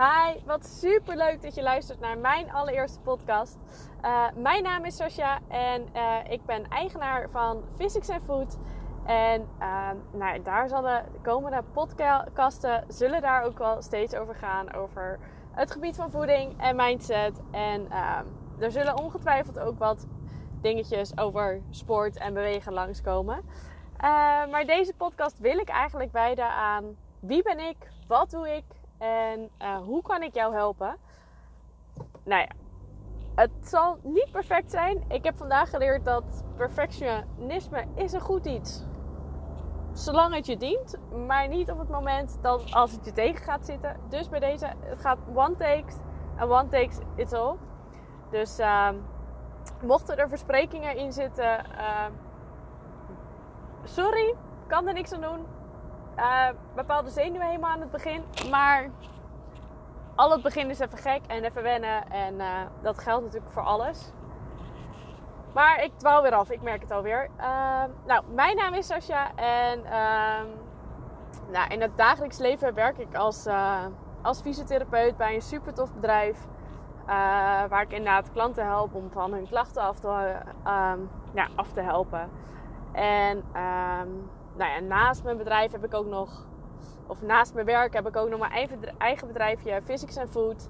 Hi, wat super leuk dat je luistert naar mijn allereerste podcast. Uh, mijn naam is Sascha en uh, ik ben eigenaar van Physics and Food. En uh, nou, daar zullen de komende podcasten zullen daar ook wel steeds over gaan. Over het gebied van voeding en mindset. En er zullen ongetwijfeld ook wat dingetjes over sport en bewegen langskomen. maar deze podcast wil ik eigenlijk wijden aan wie ben ik, wat doe ik en uh, hoe kan ik jou helpen? Nou ja, het zal niet perfect zijn. Ik heb vandaag geleerd dat perfectionisme is een goed iets. Zolang het je dient, maar niet op het moment dat als het je tegen gaat zitten. Dus bij deze, het gaat one takes en one takes it's all. Dus uh, mochten er versprekingen in zitten, uh, sorry, kan er niks aan doen. Uh, bepaalde zenuwen helemaal aan het begin. Maar al het begin is even gek en even wennen. En uh, dat geldt natuurlijk voor alles. Maar ik dwaal weer af, ik merk het alweer. Uh, nou, mijn naam is Sascha en ehm, nou, in het dagelijks leven werk ik als, als fysiotherapeut bij een super tof bedrijf. waar ik inderdaad klanten help om van hun klachten af te, ja, af te helpen. En nou naast mijn bedrijf heb ik ook nog, of naast mijn werk heb ik ook nog mijn eigen bedrijfje Physics and Food.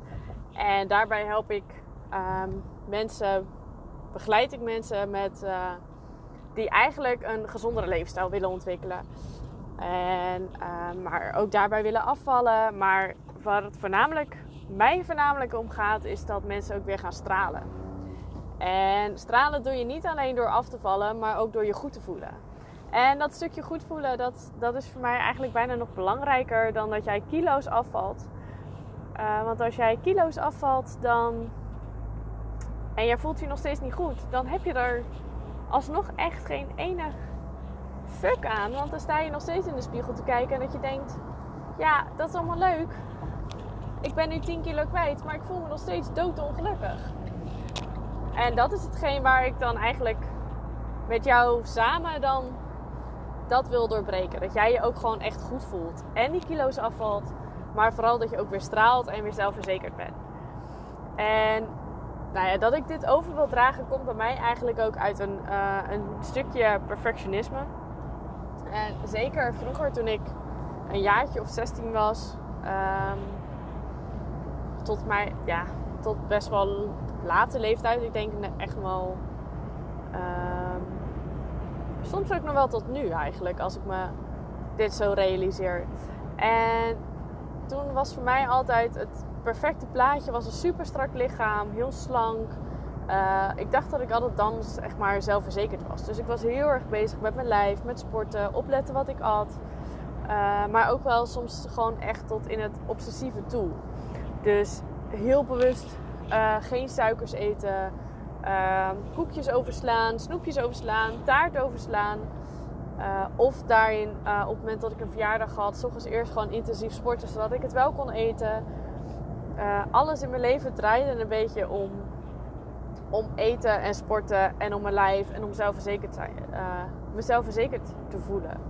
En daarbij help ik um, mensen, begeleid ik mensen met, uh, die eigenlijk een gezondere leefstijl willen ontwikkelen. En, uh, maar ook daarbij willen afvallen. Maar waar het voornamelijk, mij voornamelijk om gaat, is dat mensen ook weer gaan stralen. En stralen doe je niet alleen door af te vallen, maar ook door je goed te voelen. En dat stukje goed voelen, dat, dat is voor mij eigenlijk bijna nog belangrijker dan dat jij kilo's afvalt. Uh, want als jij kilo's afvalt, dan. en jij voelt je nog steeds niet goed, dan heb je er alsnog echt geen enig fuck aan. Want dan sta je nog steeds in de spiegel te kijken en dat je denkt: ja, dat is allemaal leuk. Ik ben nu 10 kilo kwijt, maar ik voel me nog steeds doodongelukkig. En dat is hetgeen waar ik dan eigenlijk met jou samen dan dat wil doorbreken. Dat jij je ook gewoon echt goed voelt. En die kilo's afvalt. Maar vooral dat je ook weer straalt en weer zelfverzekerd bent. En nou ja, dat ik dit over wil dragen komt bij mij eigenlijk ook uit een, uh, een stukje perfectionisme. En zeker vroeger toen ik een jaartje of 16 was. Um, tot, mij, ja, tot best wel late leeftijd. Ik denk echt wel... Um, soms ook nog wel tot nu eigenlijk, als ik me dit zo realiseer. En toen was voor mij altijd het perfecte plaatje, was een super strak lichaam, heel slank. Uh, ik dacht dat ik altijd dan echt maar zelfverzekerd was. Dus ik was heel erg bezig met mijn lijf, met sporten, opletten wat ik at. Uh, maar ook wel soms gewoon echt tot in het obsessieve toe. Dus heel bewust uh, geen suikers eten, uh, koekjes overslaan, snoepjes overslaan, taart overslaan. Uh, of daarin, uh, op het moment dat ik een verjaardag had, s eerst gewoon intensief sporten zodat ik het wel kon eten. Eh, alles in mijn leven draaide een beetje om, om eten en sporten en om mijn lijf en om zelfverzekerd zijn, mezelf verzekerd te voelen.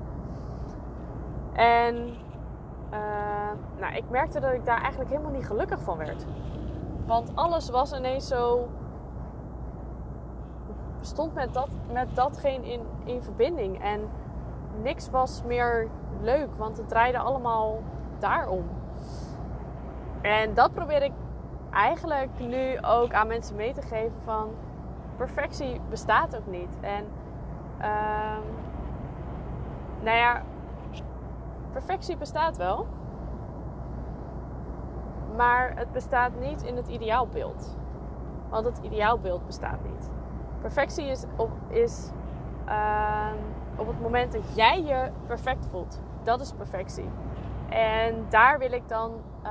En nou, ik merkte dat ik daar eigenlijk helemaal niet gelukkig van werd. Want alles was ineens zo stond met, dat, met datgene in, in verbinding. En niks was meer leuk, want het draaide allemaal daarom. En dat probeer ik eigenlijk nu ook aan mensen mee te geven van perfectie bestaat ook niet. En uh, nou ja, perfectie bestaat wel. Maar het bestaat niet in het ideaalbeeld. Want het ideaalbeeld bestaat niet. Perfectie is op, is, uh, op het moment dat jij je perfect voelt. Dat is perfectie. En daar wil ik dan. Uh,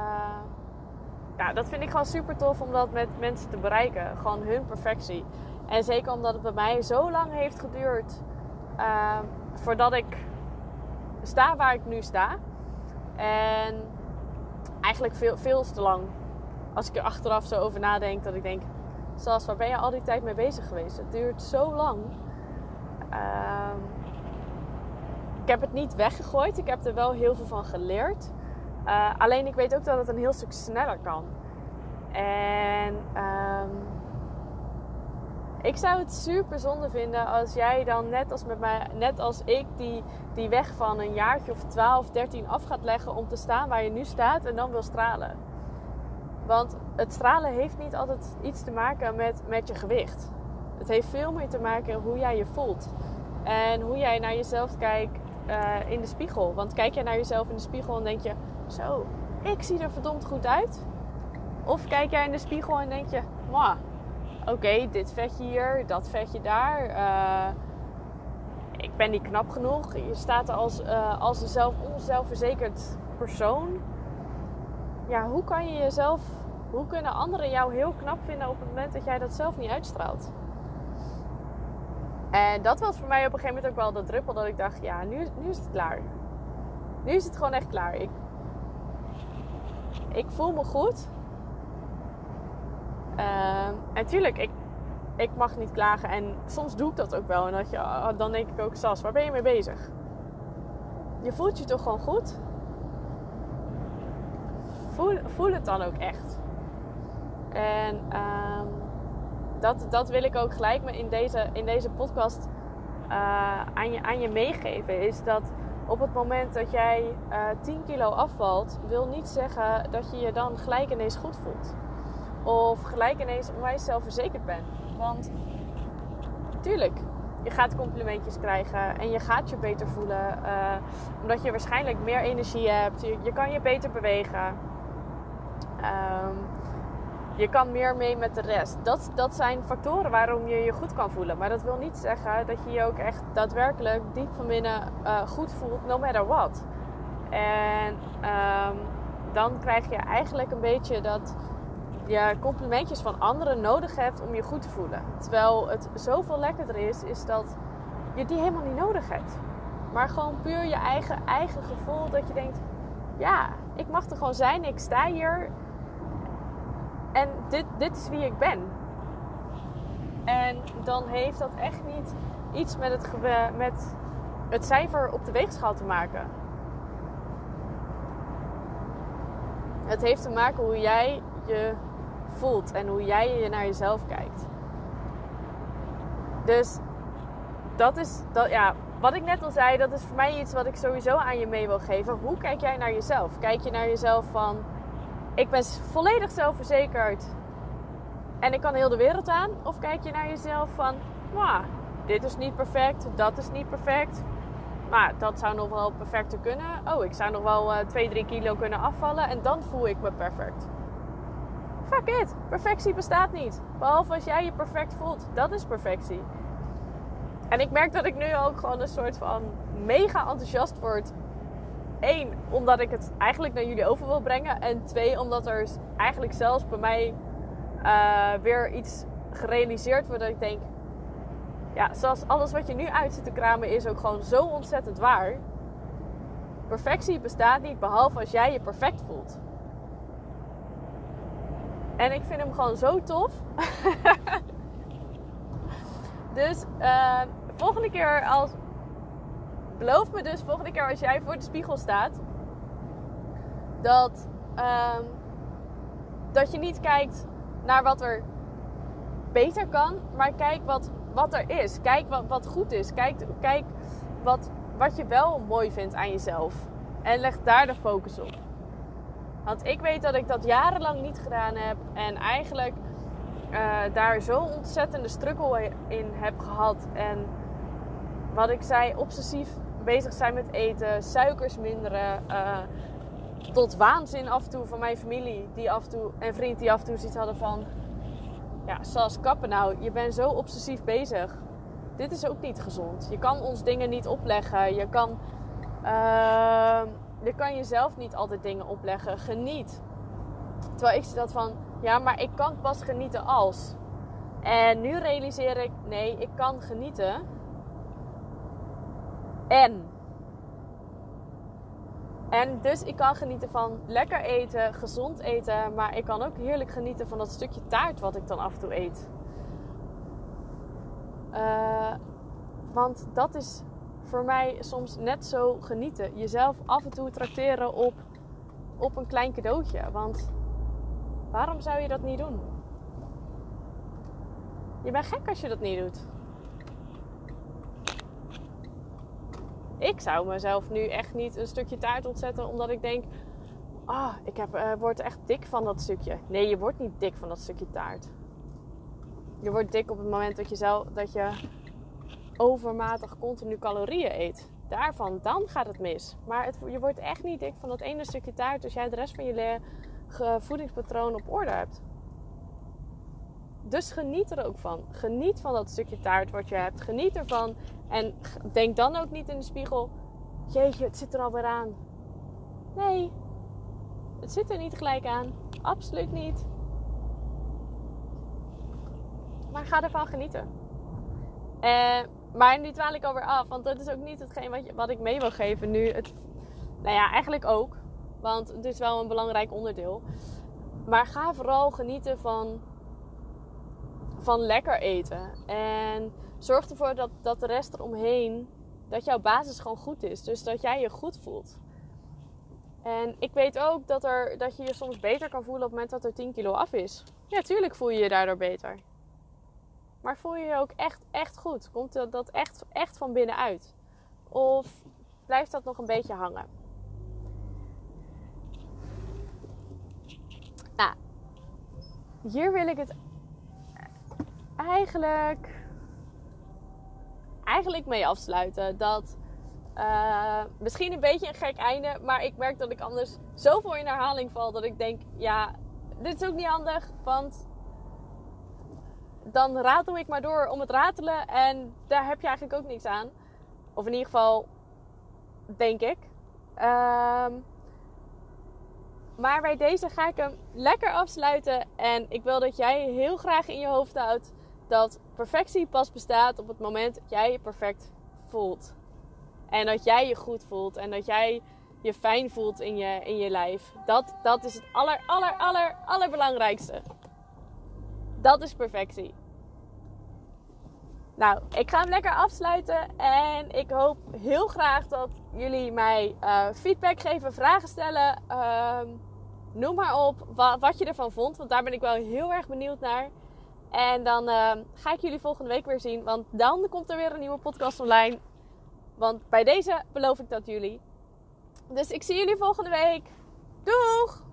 ja, dat vind ik gewoon super tof om dat met mensen te bereiken. Gewoon hun perfectie. En zeker omdat het bij mij zo lang heeft geduurd uh, voordat ik sta waar ik nu sta. En eigenlijk veel, veel te lang. Als ik er achteraf zo over nadenk, dat ik denk: Zoals, waar ben je al die tijd mee bezig geweest? Het duurt zo lang. Uh, ik heb het niet weggegooid. Ik heb er wel heel veel van geleerd. Uh, alleen ik weet ook dat het een heel stuk sneller kan. En um, ik zou het super zonde vinden als jij dan net als, met mij, net als ik die, die weg van een jaartje of 12, 13 af gaat leggen om te staan waar je nu staat en dan wil stralen. Want het stralen heeft niet altijd iets te maken met, met je gewicht. Het heeft veel meer te maken hoe jij je voelt. En hoe jij naar jezelf kijkt uh, in de spiegel. Want kijk jij naar jezelf in de spiegel en denk je: Zo, ik zie er verdomd goed uit. Of kijk jij in de spiegel en denk je: Mwah, oké, dit vetje hier, dat vetje daar. Uh, ik ben niet knap genoeg. Je staat er als, uh, als een zelf, onzelfverzekerd persoon. Ja, hoe kan je jezelf, hoe kunnen anderen jou heel knap vinden op het moment dat jij dat zelf niet uitstraalt? En dat was voor mij op een gegeven moment ook wel de druppel dat ik dacht, ja, nu, nu is het klaar. Nu is het gewoon echt klaar. Ik, ik voel me goed. Uh, en tuurlijk, ik, ik mag niet klagen. En soms doe ik dat ook wel. En dat je, oh, dan denk ik ook, Sas, waar ben je mee bezig? Je voelt je toch gewoon goed? Voel, het dan ook echt. En uh, dat, dat wil ik ook gelijk in deze, in deze podcast uh, aan, je, aan je meegeven. Is dat op het moment dat jij uh, eh, 10 kilo afvalt, wil niet zeggen dat je je dan gelijk ineens goed voelt. Of gelijk ineens onwijs zelfverzekerd bent. Want tuurlijk, je gaat complimentjes krijgen en je gaat je beter voelen. Uh, omdat je waarschijnlijk meer energie hebt. Je, je kan je beter bewegen. Um, je kan meer mee met de rest. Dat, dat zijn factoren waarom je je goed kan voelen. Maar dat wil niet zeggen dat je je ook echt daadwerkelijk diep van binnen uh, goed voelt, no matter what. En um, dan krijg je eigenlijk een beetje dat je complimentjes van anderen nodig hebt om je goed te voelen. Terwijl het zoveel lekkerder is, is dat je die helemaal niet nodig hebt. Maar gewoon puur je eigen, eigen gevoel dat je denkt: ja, ik mag er gewoon zijn, ik sta hier en dit, dit is wie ik ben. En dan heeft dat echt niet iets met het, met het cijfer op de weegschaal te maken. Het heeft te maken hoe jij je voelt en hoe jij je naar jezelf kijkt. Dus dat is, dat, ja, wat ik net al zei, dat is voor mij iets wat ik sowieso aan je mee wil geven. Hoe kijk jij naar jezelf? Kijk je naar jezelf van ik ben volledig zelfverzekerd en ik kan heel de wereld aan? Of kijk je naar jezelf van, nou, dit is niet perfect, dat is niet perfect. Maar dat zou nog wel perfecter kunnen. Oh, ik zou nog wel uh, 2, 3 kilo kunnen afvallen en dan voel ik me perfect. Fuck it, perfectie bestaat niet. Behalve als jij je perfect voelt, dat is perfectie. En ik merk dat ik nu ook gewoon een soort van mega enthousiast word Eén, omdat ik het eigenlijk naar jullie over wil brengen. En twee, omdat er eigenlijk zelfs bij mij uh, weer iets gerealiseerd wordt dat ik denk... Ja, zoals alles wat je nu uit zit te kramen is ook gewoon zo ontzettend waar. Perfectie bestaat niet behalve als jij je perfect voelt. En ik vind hem gewoon zo tof. dus uh, volgende keer als beloof me dus volgende keer als jij voor de spiegel staat, dat, um, dat je niet kijkt naar wat er beter kan, maar kijk wat, wat er is. Kijk wat, wat goed is. Kijk, kijk wat, wat je wel mooi vindt aan jezelf. En leg daar de focus op. Want ik weet dat ik dat jarenlang niet gedaan heb. En eigenlijk uh, daar zo ontzettende struggle in heb gehad. En wat ik zei, obsessief bezig zijn met eten, suikers minderen. Uh, tot waanzin af en toe van mijn familie die af en toe, en vriend die af en toe zoiets hadden van... Ja, zoals kappen nou, je bent zo obsessief bezig. Dit is ook niet gezond. Je kan ons dingen niet opleggen. Je kan, uh, je kan jezelf niet altijd dingen opleggen. Geniet. Terwijl ik dat van, ja, maar ik kan pas genieten als. En nu realiseer ik, nee, ik kan genieten en. En dus ik kan genieten van lekker eten, gezond eten. Maar ik kan ook heerlijk genieten van dat stukje taart wat ik dan af en toe eet. Uh, want dat is voor mij soms net zo genieten. Jezelf af en toe trakteren op op een klein cadeautje. Want waarom zou je dat niet doen? Je bent gek als je dat niet doet. Ik zou mezelf nu echt niet een stukje taart ontzetten omdat ik denk: ah, ik heb, uh, word echt dik van dat stukje. Nee, je wordt niet dik van dat stukje taart. Je wordt dik op het moment dat je, zelf, dat je overmatig continu calorieën eet. Daarvan, dan gaat het mis. Maar het, je wordt echt niet dik van dat ene stukje taart als jij de rest van je voedingspatroon op orde hebt. Dus geniet er ook van. Geniet van dat stukje taart wat je hebt. Geniet ervan. En denk dan ook niet in de spiegel: jeetje, het zit er alweer aan. Nee, het zit er niet gelijk aan. Absoluut niet. Maar ga ervan genieten. Uh, maar nu dwaal ik alweer af. Want dat is ook niet hetgeen wat, wat ik mee wil geven nu. Het, nou ja, eigenlijk ook. Want het is wel een belangrijk onderdeel. Maar ga vooral genieten van, van lekker eten. En zorg ervoor dat, dat de rest eromheen, dat jouw basis gewoon goed is. Dus dat jij je goed voelt. En ik weet ook dat, er, dat je je soms beter kan voelen op het moment dat er 10 kilo af is. Ja, tuurlijk voel je je daardoor beter. Maar voel je je ook echt, echt goed? Komt dat echt, echt van binnenuit? Of blijft dat nog een beetje hangen? Nou, hier wil ik het eigenlijk, eigenlijk mee afsluiten. Dat uh, misschien een beetje een gek einde, maar ik merk dat ik anders zoveel in herhaling val dat ik denk: ja, dit is ook niet handig, want dan ratel ik maar door om het ratelen en daar heb je eigenlijk ook niks aan. Of in ieder geval, denk ik. Ehm, maar bij deze ga ik hem lekker afsluiten. En ik wil dat jij heel graag in je hoofd houdt dat perfectie pas bestaat op het moment dat jij je perfect voelt. En dat jij je goed voelt en dat jij je fijn voelt in je, in je lijf. Dat, dat is het aller, aller, aller, allerbelangrijkste. Dat is perfectie. Nou, ik ga hem lekker afsluiten. En ik hoop heel graag dat jullie mij uh, feedback geven, vragen stellen. Uh, noem maar op wat, wat, je ervan vond. Want daar ben ik wel heel erg benieuwd naar. En dan uh, ga ik jullie volgende week weer zien. Want dan komt er weer een nieuwe podcast online. Want bij deze beloof ik dat jullie. Dus ik zie jullie volgende week. Doeg!